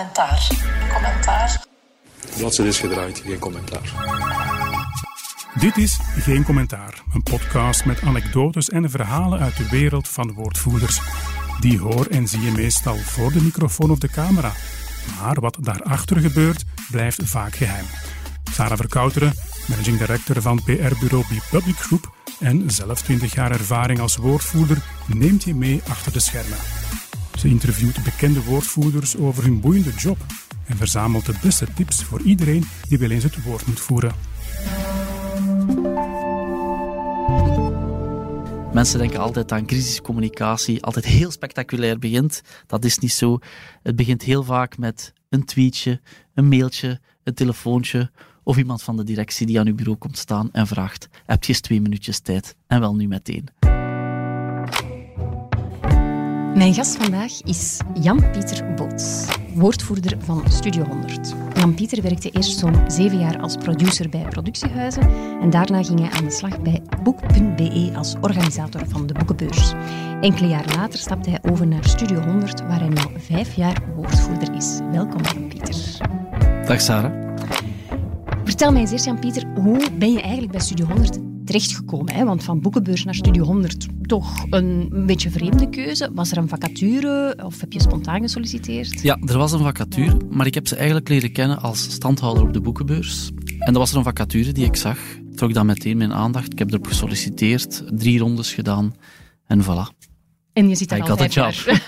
commentaar. Commentaar. Bladzijde is gedraaid, geen commentaar. Dit is Geen Commentaar, een podcast met anekdotes en verhalen uit de wereld van woordvoerders. Die hoor en zie je meestal voor de microfoon of de camera. Maar wat daarachter gebeurt, blijft vaak geheim. Sarah Verkouteren, managing director van PR-bureau Public Group en zelf 20 jaar ervaring als woordvoerder, neemt je mee achter de schermen. Ze interviewt bekende woordvoerders over hun boeiende job en verzamelt de beste tips voor iedereen die wel eens het woord moet voeren. Mensen denken altijd aan crisiscommunicatie, altijd heel spectaculair begint. Dat is niet zo. Het begint heel vaak met een tweetje, een mailtje, een telefoontje of iemand van de directie die aan uw bureau komt staan en vraagt: Heb je eens twee minuutjes tijd? En wel nu meteen. Mijn gast vandaag is Jan-Pieter Boots, woordvoerder van Studio 100. Jan-Pieter werkte eerst zo'n zeven jaar als producer bij productiehuizen en daarna ging hij aan de slag bij Boek.be als organisator van de boekenbeurs. Enkele jaren later stapte hij over naar Studio 100, waar hij nu vijf jaar woordvoerder is. Welkom, Jan-Pieter. Dag Sarah. Vertel mij eens eerst, Jan-Pieter, hoe ben je eigenlijk bij Studio 100 terechtgekomen? Hè? Want van boekenbeurs naar Studio 100, toch een beetje vreemde keuze. Was er een vacature of heb je spontaan gesolliciteerd? Ja, er was een vacature, maar ik heb ze eigenlijk leren kennen als standhouder op de boekenbeurs. En dat was er een vacature die ik zag. Trok dan meteen mijn aandacht. Ik heb erop gesolliciteerd, drie rondes gedaan en voilà. En je zit er ik al had een vijf jaar.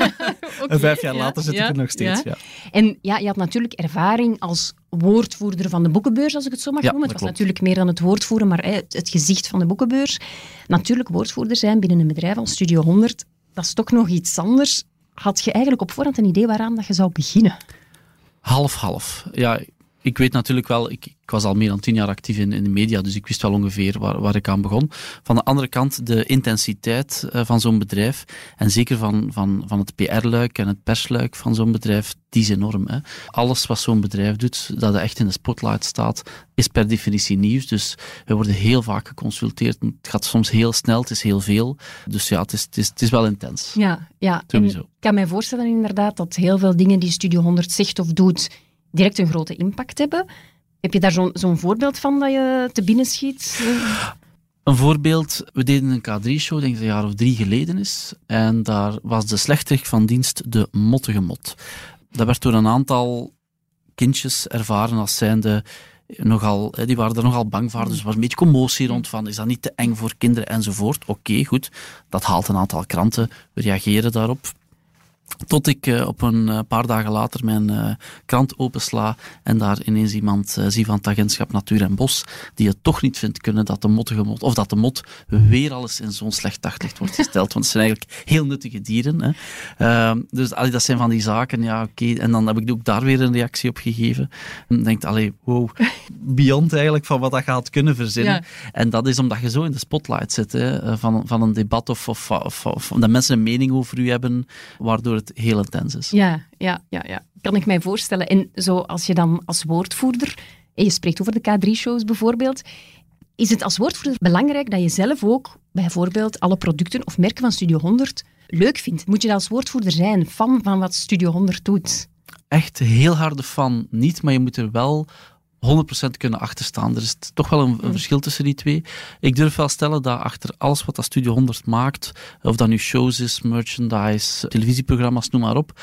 En vijf jaar ja, later zit ja, ik er nog steeds. Ja. En ja, je had natuurlijk ervaring als woordvoerder van de boekenbeurs, als ik het zo mag Ja, noemen. Het was klopt. natuurlijk meer dan het woordvoeren, maar het, het gezicht van de boekenbeurs. Natuurlijk, woordvoerder zijn binnen een bedrijf als Studio 100, dat is toch nog iets anders. Had je eigenlijk op voorhand een idee waaraan dat je zou beginnen? Half-half. Ja, ik weet natuurlijk wel, ik, ik was al meer dan tien jaar actief in, in de media, dus ik wist wel ongeveer waar, waar ik aan begon. Van de andere kant, de intensiteit eh, van zo'n bedrijf, en zeker van, van, van het PR-luik en het persluik van zo'n bedrijf, die is enorm. Hè. Alles wat zo'n bedrijf doet, dat er echt in de spotlight staat, is per definitie nieuws. Dus we worden heel vaak geconsulteerd. Het gaat soms heel snel, het is heel veel. Dus ja, het is, het is, het is wel intens. Ja, ja. Ik kan mij voorstellen inderdaad dat heel veel dingen die Studio 100 zegt of doet, direct een grote impact hebben. Heb je daar zo'n voorbeeld van dat je te binnen schiet? Een voorbeeld, we deden een K3-show, denk ik een jaar of drie geleden is. En daar was de slechterik van dienst de mottige mot. Dat werd door een aantal kindjes ervaren als zijnde nogal, die waren er nogal bang voor. Dus er was een beetje commotie rond van, is dat niet te eng voor kinderen enzovoort. Oké, goed. Dat haalt een aantal kranten. We reageren daarop. Tot ik eh, op een eh, paar dagen later mijn eh, krant opensla en daar ineens iemand zie van het agentschap Natuur en Bos, die het toch niet vindt kunnen dat de mottige mot, of dat de mot weer alles in zo'n slecht daglicht wordt gesteld. Want het zijn eigenlijk heel nuttige dieren. Hè. Ehm, dus allee, dat zijn van die zaken, ja oké. En dan heb ik ook daar weer een reactie op gegeven. En denkt, allee, wow, beyond eigenlijk van wat dat gaat kunnen verzinnen. Ja. En dat is omdat je zo in de spotlight zit hè, van, van een debat of, of, of, of dat mensen een mening over u hebben, waardoor het heel intens is. Ja, ja, ja, ja. Kan ik mij voorstellen. En zo als je dan als woordvoerder, en je spreekt over de K3-shows bijvoorbeeld, is het als woordvoerder belangrijk dat je zelf ook bijvoorbeeld alle producten of merken van Studio 100 leuk vindt? Moet je dat als woordvoerder zijn, fan van wat Studio 100 doet? Echt heel harde fan niet, maar je moet er wel 100% kunnen achterstaan. Er is toch wel een, een verschil tussen die twee. Ik durf wel stellen dat achter alles wat dat Studio 100 maakt, of dat nu shows is, merchandise, televisieprogramma's, noem maar op,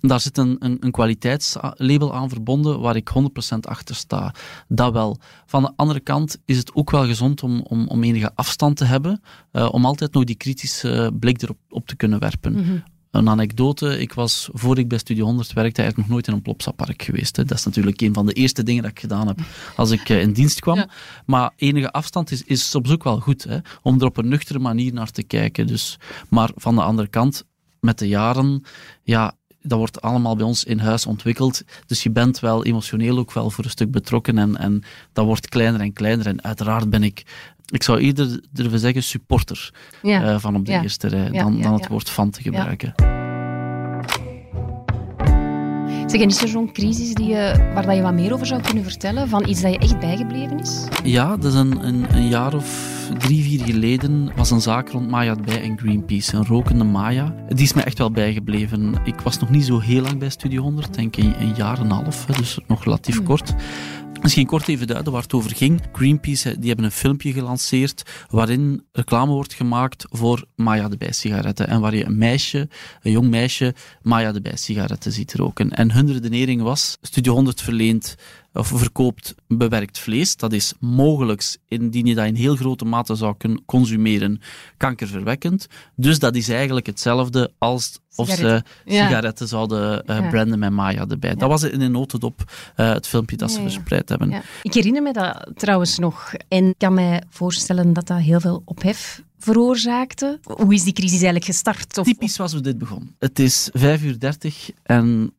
daar zit een, een, een kwaliteitslabel aan verbonden waar ik 100% achter sta. Dat wel. Van de andere kant is het ook wel gezond om, om, om enige afstand te hebben, eh, om altijd nog die kritische blik erop op te kunnen werpen. Een anekdote, ik was, voor ik bij Studio 100 werkte, eigenlijk nog nooit in een plopsapark geweest. Hè. Dat is natuurlijk een van de eerste dingen dat ik gedaan heb als ik eh, in dienst kwam. Ja. Maar enige afstand is, is soms ook wel goed, hè, om er op een nuchtere manier naar te kijken. Dus, maar van de andere kant, met de jaren, ja, dat wordt allemaal bij ons in huis ontwikkeld. Dus je bent wel emotioneel ook wel voor een stuk betrokken en, en dat wordt kleiner en kleiner. En uiteraard ben ik, ik zou eerder durven zeggen, supporter Ja. eh, van op de Ja. eerste rij dan, ja, dan het woord fan te gebruiken. Zeg, en is er zo'n crisis die je, waar dat je wat meer over zou kunnen vertellen? Van iets dat je echt bijgebleven is? Ja, dat is een, een, een jaar of drie, vier geleden was een zaak rond Maya bij en Greenpeace. Een rokende Maya. Die is me echt wel bijgebleven. Ik was nog niet zo heel lang bij Studio 100, denk ik een, jaar en een half, dus nog relatief Hmm. kort. Misschien kort even duiden waar het over ging. Greenpeace die hebben een filmpje gelanceerd waarin reclame wordt gemaakt voor Maya de Bij-sigaretten. En waar je een meisje, een jong meisje, Maya de Bij-sigaretten ziet roken. En hun redenering was, Studio 100 verleent of verkoopt bewerkt vlees. Dat is mogelijk, indien je dat in heel grote mate zou kunnen consumeren, kankerverwekkend. Dus dat is eigenlijk hetzelfde als of ze Sigaretten. Ja. zouden eh, branden met Maya erbij. Dat was in een notendop eh, het filmpje dat ze Ja, verspreid hebben. Ik herinner me dat trouwens nog. En kan mij voorstellen dat dat heel veel ophef veroorzaakte. Hoe is die crisis eigenlijk gestart? Of, Typisch was hoe dit begon. Het is 5 uur 30 en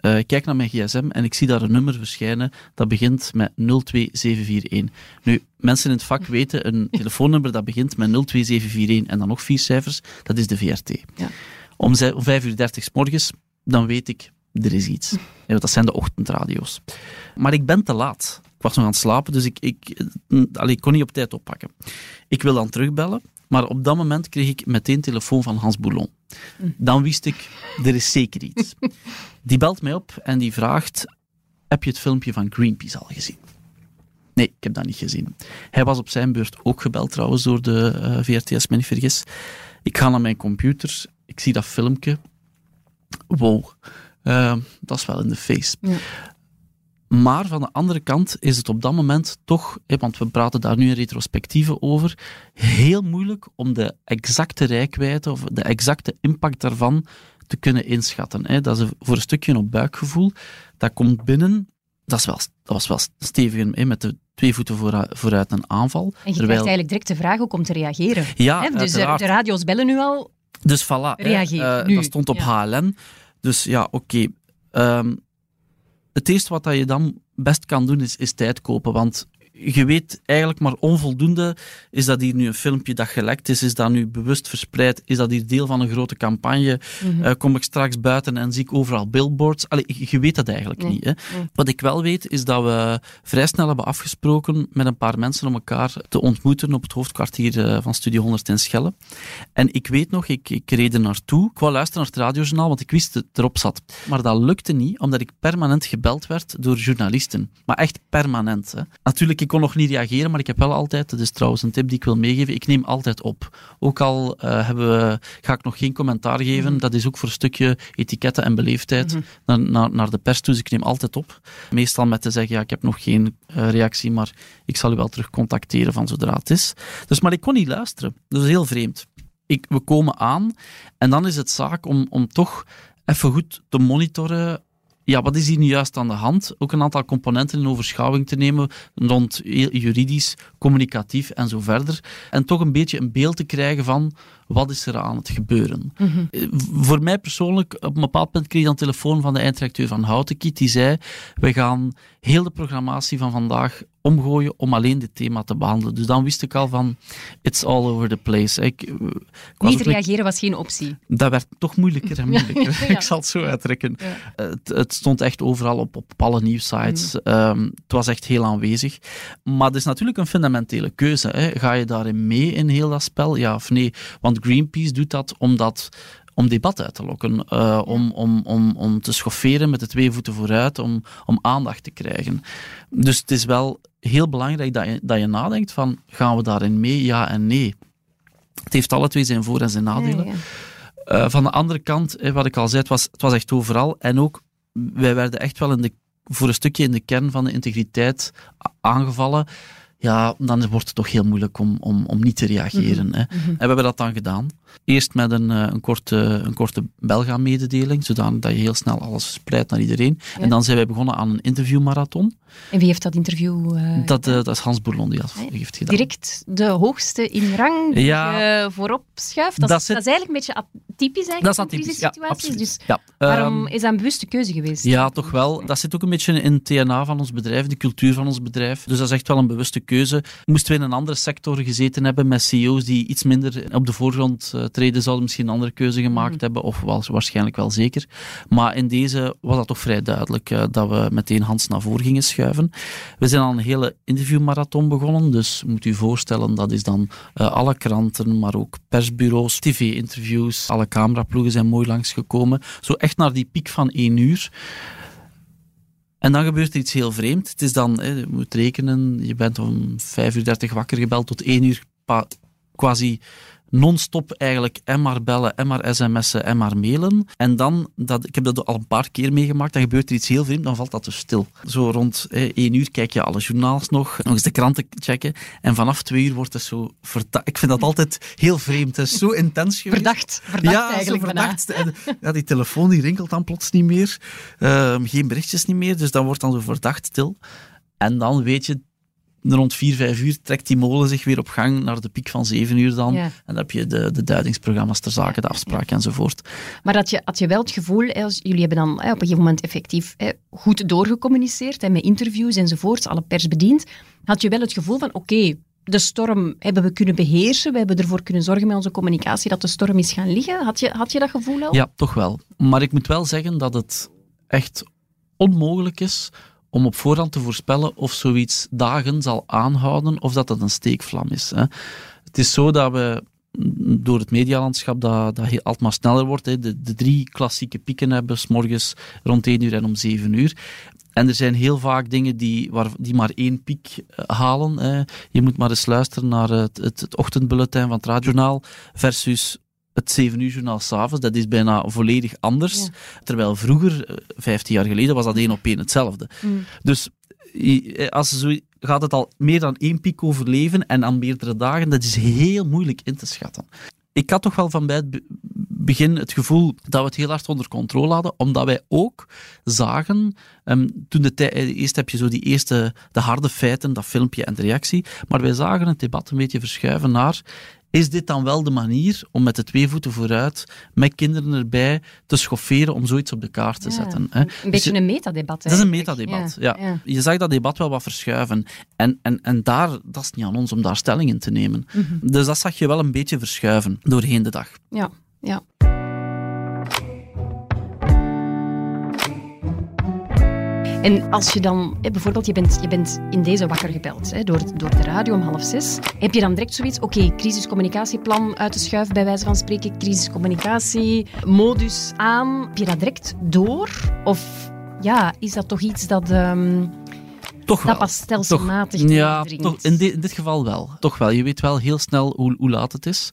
ik kijk naar mijn gsm en ik zie daar een nummer verschijnen dat begint met 02741. Nu, mensen in het vak weten, een telefoonnummer dat begint met 02741 en dan nog vier cijfers, dat is de VRT. Ja. Om om 5 uur 30 's morgens, dan weet ik, er is iets. Ja, want dat zijn de ochtendradio's. Maar ik ben te laat. Ik was nog aan het slapen, dus ik, ik, eh, allee, ik kon niet op tijd oppakken. Ik wil dan terugbellen, maar op dat moment kreeg ik meteen telefoon van Hans Boulon. Dan wist ik, er is zeker iets. Die belt mij op en die vraagt, heb je het filmpje van Greenpeace al gezien? Nee, ik heb dat niet gezien. Hij was op zijn beurt ook gebeld trouwens door de eh, VRT, als ik me niet vergis. Ik ga naar mijn computer, ik zie dat filmpje. Wow, eh, dat is wel in de face. Ja. Maar van de andere kant is het op dat moment toch, want we praten daar nu in retrospectieve over, heel moeilijk om de exacte rijkwijde of de exacte impact daarvan te kunnen inschatten. Dat is voor een stukje op buikgevoel. Dat komt binnen, dat, is wel, dat was wel stevig met de twee voeten vooruit, een aanval. en je krijgt Terwijl- eigenlijk direct de vraag ook om te reageren. Ja, Hè, dus de, uiteraard. de radio's bellen nu al. Dus voilà. Reageer, eh, nu. dat stond op HLN. Dus ja, oké. Ehm, het eerste wat dat je dan best kan doen, is, is tijd kopen. Want je weet eigenlijk maar onvoldoende. Is dat hier nu een filmpje dat gelekt is? Is dat nu bewust verspreid? Is dat hier deel van een grote campagne? Mhm. Eh, kom ik straks buiten en zie ik overal billboards? Allee, je weet dat eigenlijk Nee. niet. Hè? Nee. Wat ik wel weet, is dat we vrij snel hebben afgesproken met een paar mensen om elkaar te ontmoeten op het hoofdkwartier eh, van Studio 100 in Schelle. En ik weet nog, ik, ik reed er naartoe. Ik wou luisteren naar het radiojournaal, want ik wist dat het erop zat. Maar dat lukte niet, omdat ik permanent gebeld werd door journalisten. Maar echt permanent. Hè. Natuurlijk, ik kon nog niet reageren, maar ik heb wel altijd, dat is trouwens een tip die ik wil meegeven, ik neem altijd op. Ook al hebben we, ga ik nog geen commentaar geven, dat is ook voor een stukje etiketten en beleefdheid naar, naar, naar de pers toe, dus ik neem altijd op. Meestal met te zeggen, ja, ik heb nog geen eh, reactie, maar ik zal u wel terug contacteren van zodra het is. Dus, maar ik kon niet luisteren. Dat is heel vreemd. Ik, we komen aan en dan is het zaak om, om toch even goed te monitoren. Ja, wat is hier nu juist aan de hand? Ook een aantal componenten in overschouwing te nemen rond juridisch, communicatief en zo verder. En toch een beetje een beeld te krijgen van wat is er aan het gebeuren. Eh, Voor mij persoonlijk, op een bepaald punt kreeg ik dan telefoon van de eindredacteur van Houtenkiet. Die zei, we gaan heel de programmatie van vandaag omgooien om alleen dit thema te behandelen. Dus dan wist ik al van, it's all over the place. Ik, eh, ik was Niet reageren was geen optie. dat werd toch moeilijker en moeilijker. Ja. Ik zal het zo uitdrukken. Ja. Het, het stond echt overal op, op alle nieuwsites. Ehm, het was echt heel aanwezig. Maar het is natuurlijk een fundamentele keuze. Hè. Ga je daarin mee in heel dat spel? Ja of nee? Want Greenpeace doet dat omdat om debat uit te lokken, eh, om, om, om, om te schofferen met de twee voeten vooruit, om, om aandacht te krijgen. Dus het is wel heel belangrijk dat je, dat je nadenkt van, gaan we daarin mee, ja en nee? Het heeft alle twee zijn voor- en zijn nadelen. Ja, ja. Eh, van de andere kant, eh, wat ik al zei, het was, het was echt overal. En ook, wij werden echt wel in de, voor een stukje in de kern van de integriteit aangevallen. Ja, dan wordt het toch heel moeilijk om, om, om niet te reageren. Hè. En we hebben dat dan gedaan. Eerst met een, eh, een korte, een korte Belga-mededeling, zodat je heel snel alles verspreidt naar iedereen. Ja. En dan zijn wij begonnen aan een interviewmarathon. En wie heeft dat interview eh, Dat, eh, dat is Hans Bourlon die dat Nee, heeft gedaan. direct de hoogste in rang die Ja. je voorop schuift? Dat, Dat is- dat is eigenlijk een beetje atypisch eigenlijk Dat is in atypisch, crisissituaties. absoluut. Dus Ja, waarom ehm, is dat een bewuste keuze geweest? Ja, toch wel. Dat zit ook een beetje in het DNA van ons bedrijf, de cultuur van ons bedrijf. Dus dat is echt wel een bewuste keuze. Moesten we in een andere sector gezeten hebben met CEO's die iets minder op de voorgrond uh, treden, zouden misschien een andere keuze gemaakt mm. hebben, of wel, waarschijnlijk wel zeker. Maar in deze was dat toch vrij duidelijk uh, dat we meteen Hans naar voren gingen schuiven. We zijn aan een hele interviewmarathon begonnen, dus moet u voorstellen, dat is dan uh, alle kranten, maar ook persbureaus, tv-interviews, alle cameraploegen zijn mooi langsgekomen. Zo echt naar die piek van één uur. En dan gebeurt er iets heel vreemd. Het is dan, hè, je moet rekenen, je bent om 5 uur 30 wakker gebeld tot 1 uur quasi non-stop eigenlijk en maar bellen, en maar sms'en, en maar mailen. En dan, dat, ik heb dat al een paar keer meegemaakt, dan gebeurt er iets heel vreemd, dan valt dat dus stil. Zo rond eh, één uur kijk je alle journaals nog, nog eens de kranten checken. En vanaf twee uur wordt het zo verdacht. Ik vind dat altijd heel vreemd. Het is zo intens geweest. Verdacht, verdacht ja, eigenlijk zo verdacht. ja, die telefoon die rinkelt dan plots niet meer. Uh, geen berichtjes niet meer, dus dan wordt dan zo verdacht stil. En dan weet je, rond 4, 5 uur trekt die molen zich weer op gang naar de piek van 7 uur dan. En dan heb je de, de duidingsprogramma's ter zake, de afspraken enzovoort. Maar had je, had je wel het gevoel, jullie hebben dan op een gegeven moment effectief goed doorgecommuniceerd, met interviews enzovoort, alle pers bediend, had je wel het gevoel van oké, de storm hebben we kunnen beheersen. We hebben ervoor kunnen zorgen met onze communicatie dat de storm is gaan liggen. Had je, had je dat gevoel al? Ja, toch wel. Maar ik moet wel zeggen dat het echt onmogelijk is om op voorhand te voorspellen of zoiets dagen zal aanhouden of dat het een steekvlam is. Hè. Het is zo dat we door het medialandschap dat, dat altijd maar sneller wordt. Hè. De, de drie klassieke pieken hebben, morgens rond 1 uur en om 7 uur. En er zijn heel vaak dingen die, waar, die maar één piek eh, halen. Hè. Je moet maar eens luisteren naar het, het, het ochtendbulletin van het radiojournaal versus het 7 uur journaal s'avonds, dat is bijna volledig anders. Terwijl vroeger, 15 eh, jaar geleden, was dat één op één hetzelfde. Mm. Dus eh, als zo, gaat het al meer dan één piek overleven en aan meerdere dagen, dat is heel moeilijk in te schatten. Ik had toch wel van bij het begin het gevoel dat we het heel hard onder controle hadden, omdat wij ook zagen, um, toen de tijd, eh, eerst heb je zo die eerste, de harde feiten, dat filmpje en de reactie, maar wij zagen het debat een beetje verschuiven naar is dit dan wel de manier om met de twee voeten vooruit, met kinderen erbij, te schofferen om zoiets op de kaart te zetten? Hè? Een dus beetje een metadebat. Dat is een metadebat, ja. ja. Je zag dat debat wel wat verschuiven. En, en, en daar, dat is niet aan ons om daar stelling in te nemen. Mhm. Dus dat zag je wel een beetje verschuiven doorheen de dag. Ja, ja. En als je dan, bijvoorbeeld, je bent, je bent in deze wakker gebeld hè, door, door de radio om half zes, heb je dan direct zoiets, oké, crisiscommunicatieplan uit de schuif, bij wijze van spreken, crisiscommunicatie, modus aan. Heb je dat direct door? Of ja, is dat toch iets dat... Um, toch dat pas stelselmatig toch, Ja, toch, in, in, dit geval wel. Toch wel. Je weet wel heel snel hoe, hoe laat het is.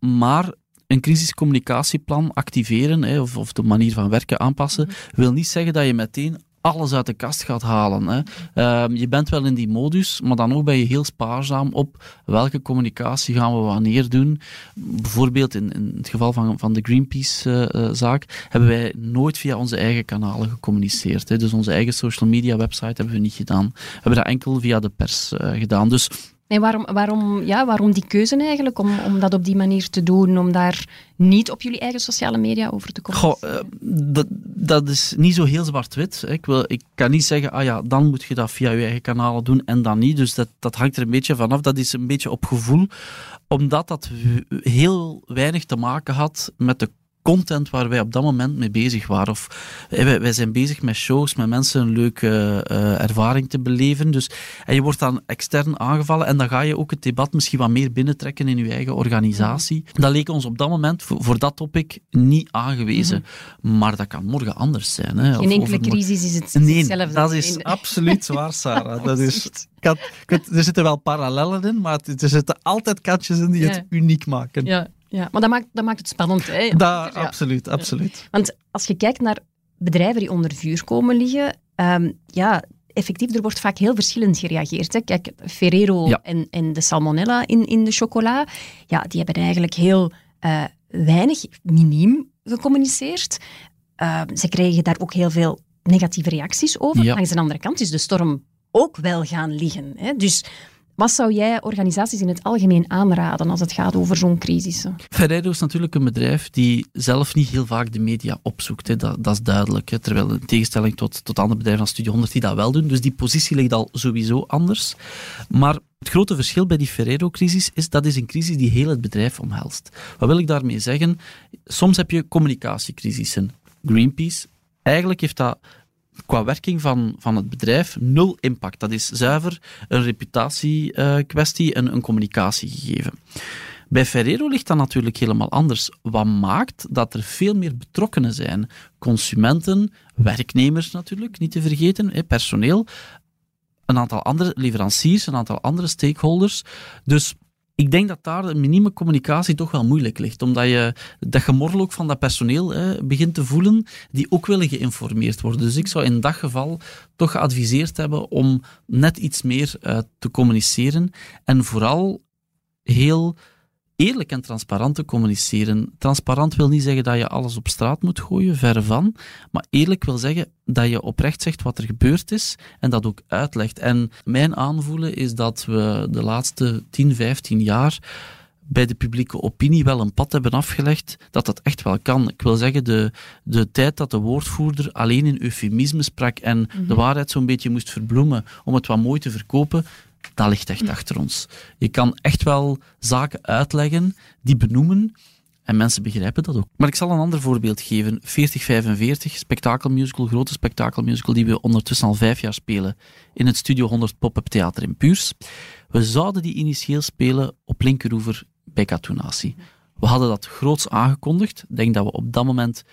Maar een crisiscommunicatieplan activeren hè, of, of de manier van werken aanpassen, mhm. wil niet zeggen dat je meteen alles uit de kast gaat halen. Hè. Ehm, je bent wel in die modus, maar dan ook ben je heel spaarzaam op welke communicatie gaan we wanneer doen. Bijvoorbeeld in, in het geval van, van de Greenpeace-zaak uh, hebben wij nooit via onze eigen kanalen gecommuniceerd. Hè. Dus onze eigen social media website hebben we niet gedaan. We hebben dat enkel via de pers uh, gedaan. Dus Nee, waarom, waarom, ja, waarom die keuze eigenlijk? Om, om dat op die manier te doen, om daar niet op jullie eigen sociale media over te komen? Goh, uh, dat, dat is niet zo heel zwart-wit. Ik, wil, ik kan niet zeggen, ah ja, dan moet je dat via je eigen kanalen doen en dan niet. Dus dat, dat hangt er een beetje vanaf. Dat is een beetje op gevoel. Omdat dat heel weinig te maken had met de content waar wij op dat moment mee bezig waren. Of, eh, wij, wij zijn bezig met shows, met mensen een leuke uh, ervaring te beleven. Dus, en je wordt dan extern aangevallen en dan ga je ook het debat misschien wat meer binnentrekken in je eigen organisatie. Dat leek ons op dat moment voor, voor dat topic niet aangewezen. Mhm. Maar dat kan morgen anders zijn. Hè. Geen enkele crisis is het nee, hetzelfde. dat is absoluut waar, Sarah. dat is, kan, er zitten wel parallellen in, maar er zitten altijd kantjes in die het uniek maken. Ja. Ja, maar dat maakt, dat maakt het spannend. Hè? Dat, Absoluut, absoluut. Want als je kijkt naar bedrijven die onder vuur komen liggen, um, ja, effectief, er wordt vaak heel verschillend gereageerd. Hè. Kijk, Ferrero en, en de salmonella in, in de chocola, ja, die hebben eigenlijk heel uh, weinig, miniem gecommuniceerd. Uh, ze kregen daar ook heel veel negatieve reacties over. Langs de andere kant is de storm ook wel gaan liggen. Hè. Dus Wat zou jij organisaties in het algemeen aanraden als het gaat over zo'n crisis? Ferrero is natuurlijk een bedrijf die zelf niet heel vaak de media opzoekt. Hè. Dat, dat, is duidelijk. Hè. Terwijl in tegenstelling tot, tot andere bedrijven als Studio 100 die dat wel doen. Dus die positie ligt al sowieso anders. Maar het grote verschil bij die Ferrero-crisis is dat is een crisis die heel het bedrijf omhelst. Wat wil ik daarmee zeggen? Soms heb je communicatiecrisissen. Greenpeace, eigenlijk heeft dat qua werking van, van het bedrijf nul impact. Dat is zuiver een reputatiekwestie en een communicatiegegeven. Bij Ferrero ligt dat natuurlijk helemaal anders. Wat maakt dat er veel meer betrokkenen zijn? Consumenten, werknemers natuurlijk, niet te vergeten, personeel, een aantal andere leveranciers, een aantal andere stakeholders. Dus ik denk dat daar de minieme communicatie toch wel moeilijk ligt. Omdat je dat gemorrel ook van dat personeel hè, begint te voelen, die ook willen geïnformeerd worden. Dus ik zou in dat geval toch geadviseerd hebben om net iets meer uh, te communiceren. En vooral heel eerlijk en transparant te communiceren. Transparant wil niet zeggen dat je alles op straat moet gooien, verre van. Maar eerlijk wil zeggen dat je oprecht zegt wat er gebeurd is en dat ook uitlegt. En mijn aanvoelen is dat we de laatste 10, 15 jaar bij de publieke opinie wel een pad hebben afgelegd dat dat echt wel kan. Ik wil zeggen, de, de tijd dat de woordvoerder alleen in eufemisme sprak en de mhm. waarheid zo'n beetje moest verbloemen om het wat mooi te verkopen, dat ligt echt achter ons. Je kan echt wel zaken uitleggen, die benoemen, en mensen begrijpen dat ook. Maar ik zal een ander voorbeeld geven. 4045, spektakelmusical, grote spektakelmusical, die we ondertussen al vijf jaar spelen in het Studio 100 Pop-up Theater in Puurs. We zouden die initieel spelen op Linkeroever bij Katoenatie. We hadden dat groots aangekondigd. Ik denk dat we op dat moment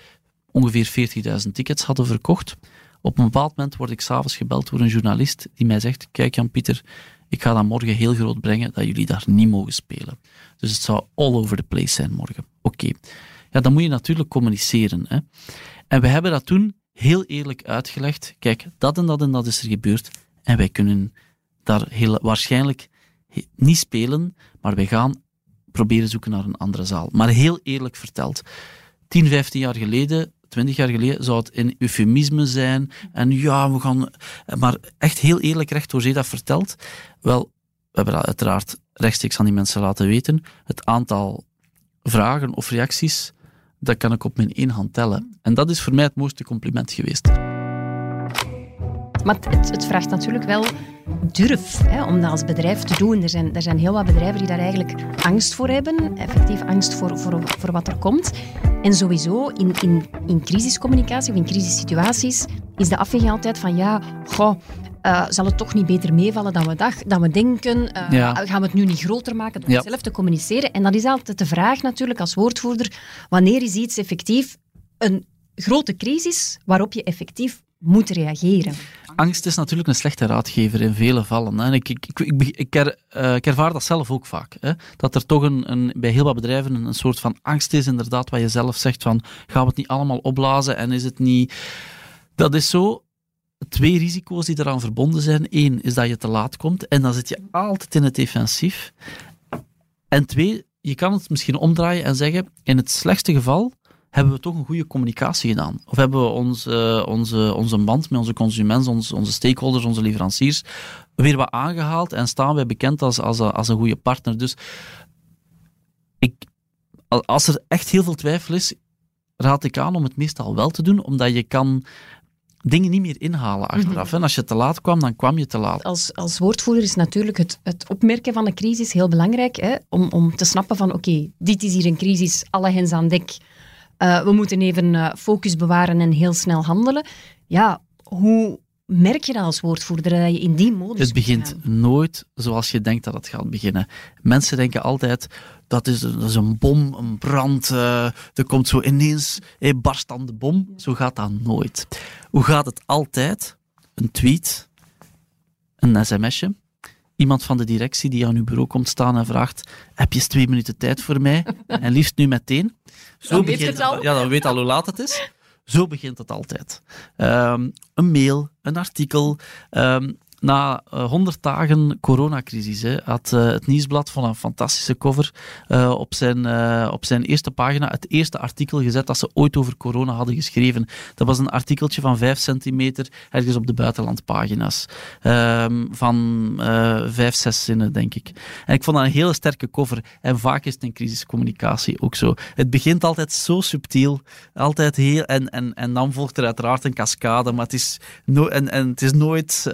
ongeveer 40.000 tickets hadden verkocht. Op een bepaald moment word ik s'avonds gebeld door een journalist die mij zegt: Kijk, Jan-Pieter, ik ga dat morgen heel groot brengen dat jullie daar niet mogen spelen. Dus het zou all over the place zijn morgen. Oké. Ja, dan moet je natuurlijk communiceren. Hè. En we hebben dat toen heel eerlijk uitgelegd. Kijk, dat en dat en dat is er gebeurd. En wij kunnen daar heel waarschijnlijk niet spelen, maar wij gaan proberen zoeken naar een andere zaal. Maar heel eerlijk verteld. 10, 15 jaar geleden twintig jaar geleden zou het in eufemisme zijn. En ja, we gaan... Maar echt heel eerlijk recht door zee dat verteld. Wel, we hebben dat uiteraard rechtstreeks aan die mensen laten weten. Het aantal vragen of reacties, dat kan ik op mijn één hand tellen. En dat is voor mij het mooiste compliment geweest. Maar het vraagt natuurlijk wel durf hè, om dat als bedrijf te doen. Er zijn, er zijn heel wat bedrijven die daar eigenlijk angst voor hebben, effectief angst voor, voor, voor wat er komt. En sowieso in, in, in crisiscommunicatie of in crisissituaties is de afweging altijd van ja, goh, uh, zal het toch niet beter meevallen dan we, dacht, dan we denken? Uh, Gaan we het nu niet groter maken door ja. zelf te communiceren? En dat is altijd de vraag natuurlijk als woordvoerder, wanneer is iets effectief een grote crisis waarop je effectief moet reageren. Angst is natuurlijk een slechte raadgever in vele vallen. Hè. Ik, ik, ik, uh, ik, ervaar dat zelf ook vaak. Hè. Dat er toch een, een, bij heel wat bedrijven een, een, soort van angst is, inderdaad, wat je zelf zegt van gaan we het niet allemaal opblazen en is het niet... Dat is zo. Twee risico's die eraan verbonden zijn. Eén is dat je te laat komt en dan zit je altijd in het defensief. En twee, je kan het misschien omdraaien en zeggen, in het slechtste geval hebben we toch een goede communicatie gedaan? Of hebben we onze, onze, onze band met onze consumenten, onze, onze stakeholders, onze leveranciers weer wat aangehaald en staan wij bekend als, als, als een goede partner? Dus ik, als er echt heel veel twijfel is, raad ik aan om het meestal wel te doen, omdat je kan dingen niet meer inhalen achteraf. En als je te laat kwam, dan kwam je te laat. Als, als woordvoerder is natuurlijk het, het opmerken van een crisis heel belangrijk. Hè? Om, om te snappen van, oké, dit is hier een crisis, alle hens aan dek. Uh, we moeten even uh, focus bewaren en heel snel handelen. Ja, hoe merk je dat als woordvoerder dat je in die modus Het begint nooit zoals je denkt dat het gaat beginnen. Mensen denken altijd dat is, dat is een bom, een brand. Uh, er komt zo ineens hey, barst aan de bom. Zo gaat dat nooit. Hoe gaat het altijd? Een tweet, een sms'je, iemand van de directie die aan uw bureau komt staan en vraagt: Heb je eens twee minuten tijd voor mij? En liefst nu meteen. Zo dan begint, weet al. Ja, dan weet al hoe laat het is. Zo begint het altijd. Um, een mail, een artikel. Um, na uh, 100 dagen coronacrisis hè, had uh, het Nieuwsblad van een fantastische cover uh, op, zijn, op zijn eerste pagina het eerste artikel gezet dat ze ooit over corona hadden geschreven. Dat was een artikeltje van 5 centimeter ergens op de buitenlandpagina's. Ehm, van vijf, zes zinnen, denk ik. En ik vond dat een hele sterke cover. En vaak is het in crisiscommunicatie ook zo. Het begint altijd zo subtiel, altijd heel... En, en, en dan volgt er uiteraard een cascade, maar het is, no en, en het is nooit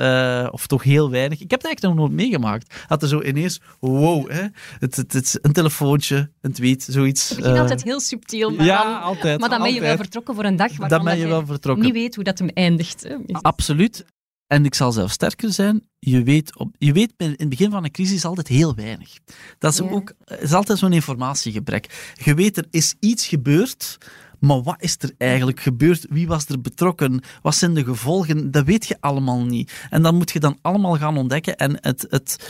of toch heel weinig. Ik heb het eigenlijk nog nooit meegemaakt. Dat er zo ineens, wow, hè, het, het, het, een telefoontje, een tweet, zoiets. Het begint uh, altijd heel subtiel, maar, ja, dan, altijd, maar dan ben je wel vertrokken voor een dag waarvan ben je, wel vertrokken. niet weet hoe dat hem eindigt. Hè. Absoluut. En ik zal zelf sterker zijn, je weet, op, je weet in het begin van een crisis altijd heel weinig. Dat is, ja. ook, is altijd zo'n informatiegebrek. Je weet, er is iets gebeurd, maar wat is er eigenlijk gebeurd? Wie was er betrokken? Wat zijn de gevolgen? Dat weet je allemaal niet. En dan moet je dan allemaal gaan ontdekken. En het, het,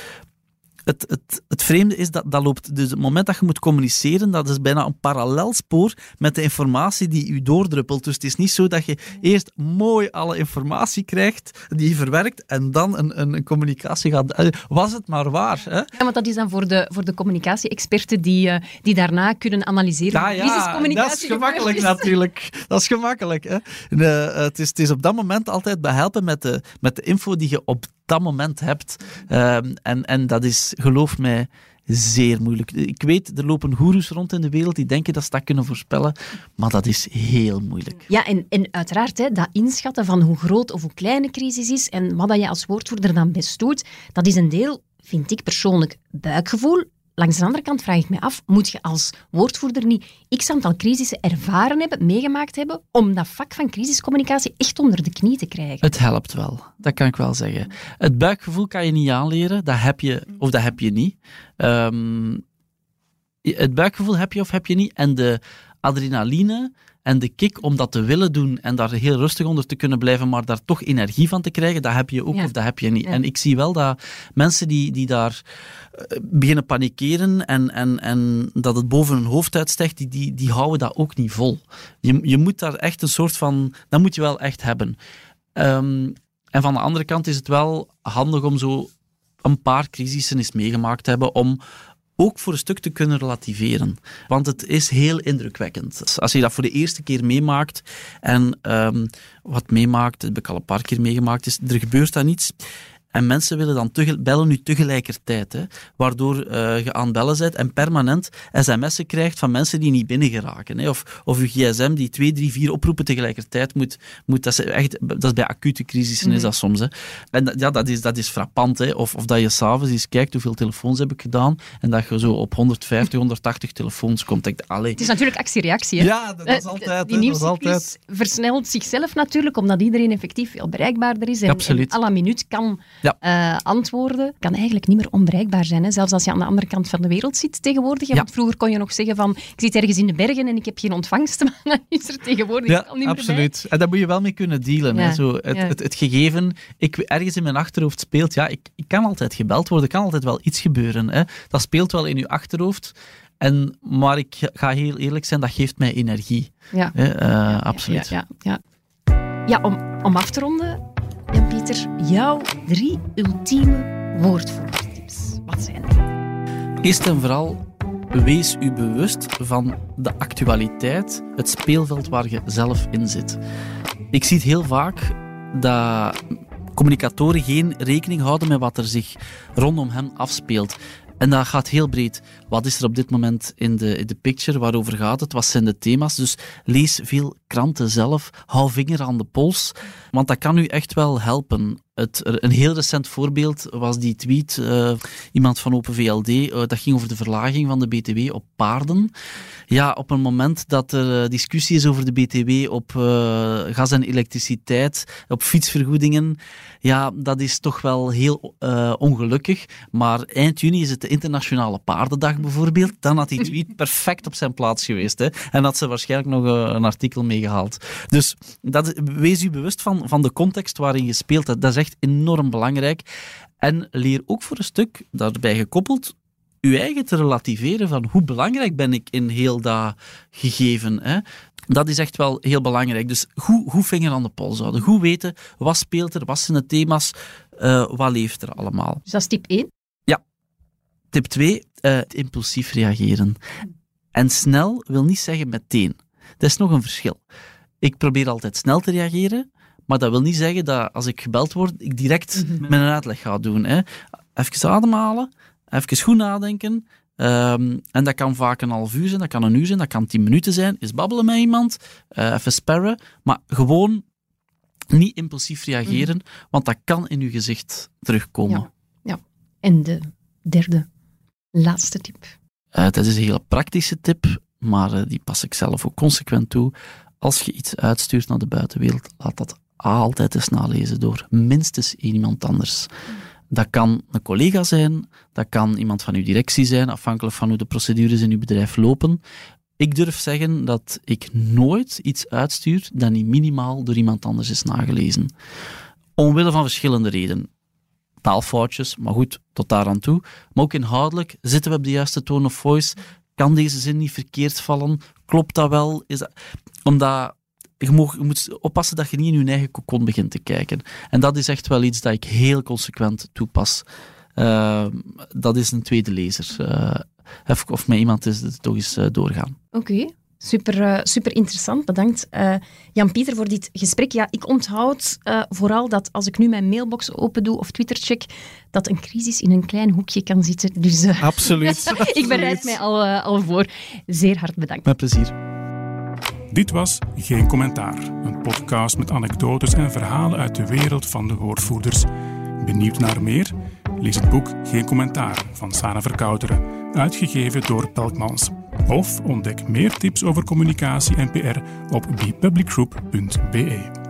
het, het, het vreemde is dat dat loopt. Dus het moment dat je moet communiceren, dat is bijna een parallelspoor met de informatie die u doordruppelt. Dus het is niet zo dat je eerst mooi alle informatie krijgt, die je verwerkt, en dan een, een, een communicatie gaat. Was het maar waar. Hè? Ja, want dat is dan voor de, voor de communicatie-experten die, uh, die daarna kunnen analyseren. Ja, ja, dat is gemakkelijk natuurlijk. Dat is gemakkelijk. Hè? De, het, is, het is op dat moment altijd behelpen met de, met de info die je op dat moment hebt. Um, en, en dat is, geloof mij, zeer moeilijk. Ik weet, er lopen goeroes rond in de wereld die denken dat ze dat kunnen voorspellen, maar dat is heel moeilijk. Ja, en, en uiteraard, hè, dat inschatten van hoe groot of hoe klein een crisis is en wat dat je als woordvoerder dan best doet, dat is een deel, vind ik persoonlijk, buikgevoel langs de andere kant vraag ik me af, moet je als woordvoerder niet x aantal crisissen ervaren hebben, meegemaakt hebben, om dat vak van crisiscommunicatie echt onder de knie te krijgen? Het helpt wel, dat kan ik wel zeggen. Het buikgevoel kan je niet aanleren, dat heb je of dat heb je niet. Um, het buikgevoel heb je of heb je niet. En de adrenaline en de kick om dat te willen doen en daar heel rustig onder te kunnen blijven, maar daar toch energie van te krijgen, dat heb je ook of dat heb je niet. En ik zie wel dat mensen die, die daar eh, beginnen panikeren en, en, en dat het boven hun hoofd uitstijgt, die, die, die houden dat ook niet vol. Je, je moet daar echt een soort van... Dat moet je wel echt hebben. Um, en van de andere kant is het wel handig om zo een paar crisissen eens meegemaakt te hebben om ook voor een stuk te kunnen relativeren. Want het is heel indrukwekkend. Als je dat voor de eerste keer meemaakt en um, wat meemaakt, dat heb ik al een paar keer meegemaakt, is er gebeurt dan iets en mensen willen dan bellen nu tegelijkertijd, hè, waardoor uh, je aan het bellen bent en permanent sms'en krijgt van mensen die niet binnen geraken. Hè, of, of je gsm die twee, drie, vier oproepen tegelijkertijd moet. moet dat, is echt, dat is bij acute crisissen is dat soms. Hè. En dat, ja, dat is, dat is frappant. Hè. Of, of dat je s'avonds eens kijkt hoeveel telefoons heb ik gedaan en dat je zo op 150, 180 telefoons komt. Ik, allee. Het is natuurlijk actie-reactie. Hè? Ja, dat, is altijd. Die nieuwscyclus versnelt zichzelf natuurlijk, omdat iedereen effectief veel bereikbaarder is. En, Absoluut. en à la minuut kan ja. Uh, antwoorden kan eigenlijk niet meer onbereikbaar zijn. Hè? Zelfs als je aan de andere kant van de wereld zit tegenwoordig. Ja. Want vroeger kon je nog zeggen van, ik zit ergens in de bergen en ik heb geen ontvangst, maar dan is er tegenwoordig ja, al niet absoluut. Meer en daar moet je wel mee kunnen dealen. Hè? Zo, het, het, het, gegeven, ik, ergens in mijn achterhoofd speelt, ja, ik, ik kan altijd gebeld worden, kan altijd wel iets gebeuren. Hè? Dat speelt wel in je achterhoofd. En, maar ik ga heel eerlijk zijn, dat geeft mij energie. Ja, uh, absoluut. Ja, ja, ja. om, om af te ronden, Jouw drie ultieme woordvoerderstips. Wat zijn die? Eerst en vooral, wees u bewust van de actualiteit, het speelveld waar je zelf in zit. Ik zie het heel vaak dat communicatoren geen rekening houden met wat er zich rondom hen afspeelt. En dat gaat heel breed. Wat is er op dit moment in de, in de picture? Waarover gaat het? Wat zijn de thema's? Dus lees veel kranten zelf. Hou vinger aan de pols. Want dat kan u echt wel helpen. Het, een heel recent voorbeeld was die tweet, uh, iemand van Open VLD, uh, eh, dat ging over de verlaging van de BTW op paarden. Ja, op een moment dat er uh, discussie is over de BTW op gas en elektriciteit, op fietsvergoedingen, ja, dat is toch wel heel ongelukkig. Maar eind juni is het de Internationale Paardendag bijvoorbeeld. Dan had die tweet perfect op zijn plaats geweest. Hè? En had ze waarschijnlijk nog een artikel Dus dat, wees u bewust van, van de context waarin je speelt. Dat is echt enorm belangrijk. En leer ook voor een stuk, daarbij gekoppeld, uw eigen te relativeren van hoe belangrijk ben ik in heel dat gegeven. Hè? Dat is echt wel heel belangrijk. Dus goed, goed vinger aan de pols houden. Goed weten, wat speelt er, wat zijn de thema's. Uh, wat leeft er allemaal? Dus dat is tip 1. Ja. Tip 2, uh, impulsief reageren. En snel wil niet zeggen meteen. Dat is nog een verschil. Ik probeer altijd snel te reageren, maar dat wil niet zeggen dat als ik gebeld word, ik direct mm mijn uitleg ga doen. Hè. Even ademhalen, even goed nadenken. Um, en dat kan vaak een half uur zijn, dat kan een uur zijn, dat kan tien minuten zijn. Is babbelen met iemand, uh, even sparren. Maar gewoon niet impulsief reageren, mm. want dat kan in uw gezicht terugkomen. Ja, ja. En de derde, laatste tip? Uh, dat is een hele praktische tip, maar uh, die pas ik zelf ook consequent toe. Als je iets uitstuurt naar de buitenwereld, laat dat altijd eens nalezen door minstens iemand anders. Dat kan een collega zijn, dat kan iemand van uw directie zijn, afhankelijk van hoe de procedures in uw bedrijf lopen. Ik durf zeggen dat ik nooit iets uitstuur dat niet minimaal door iemand anders is nagelezen. Omwille van verschillende redenen. Taalfoutjes, maar goed, tot daar aan toe. Maar ook inhoudelijk, zitten we op de juiste tone of voice? Kan deze zin niet verkeerd vallen? Klopt dat wel? Is dat... Omdat je, moet oppassen dat je niet in je eigen kokon begint te kijken. En dat is echt wel iets dat ik heel consequent toepas. Uh, dat is een tweede lezer. Uh, of met iemand is het toch eens uh, doorgaan. Oké. Super, uh, super interessant, bedankt uh, Jan-Pieter voor dit gesprek. Ja, ik onthoud uh, vooral dat als ik nu mijn mailbox open doe of Twitter check, dat een crisis in een klein hoekje kan zitten. Dus, absoluut, ik bereid mij al, al voor. Zeer hard bedankt. Met plezier. Dit was Geen Commentaar, een podcast met anekdotes en verhalen uit de wereld van de woordvoerders. Benieuwd naar meer? Lees het boek Geen Commentaar van Sana Verkouteren, uitgegeven door Pelkmans. Of ontdek meer tips over communicatie en PR op bepublicgroup.be.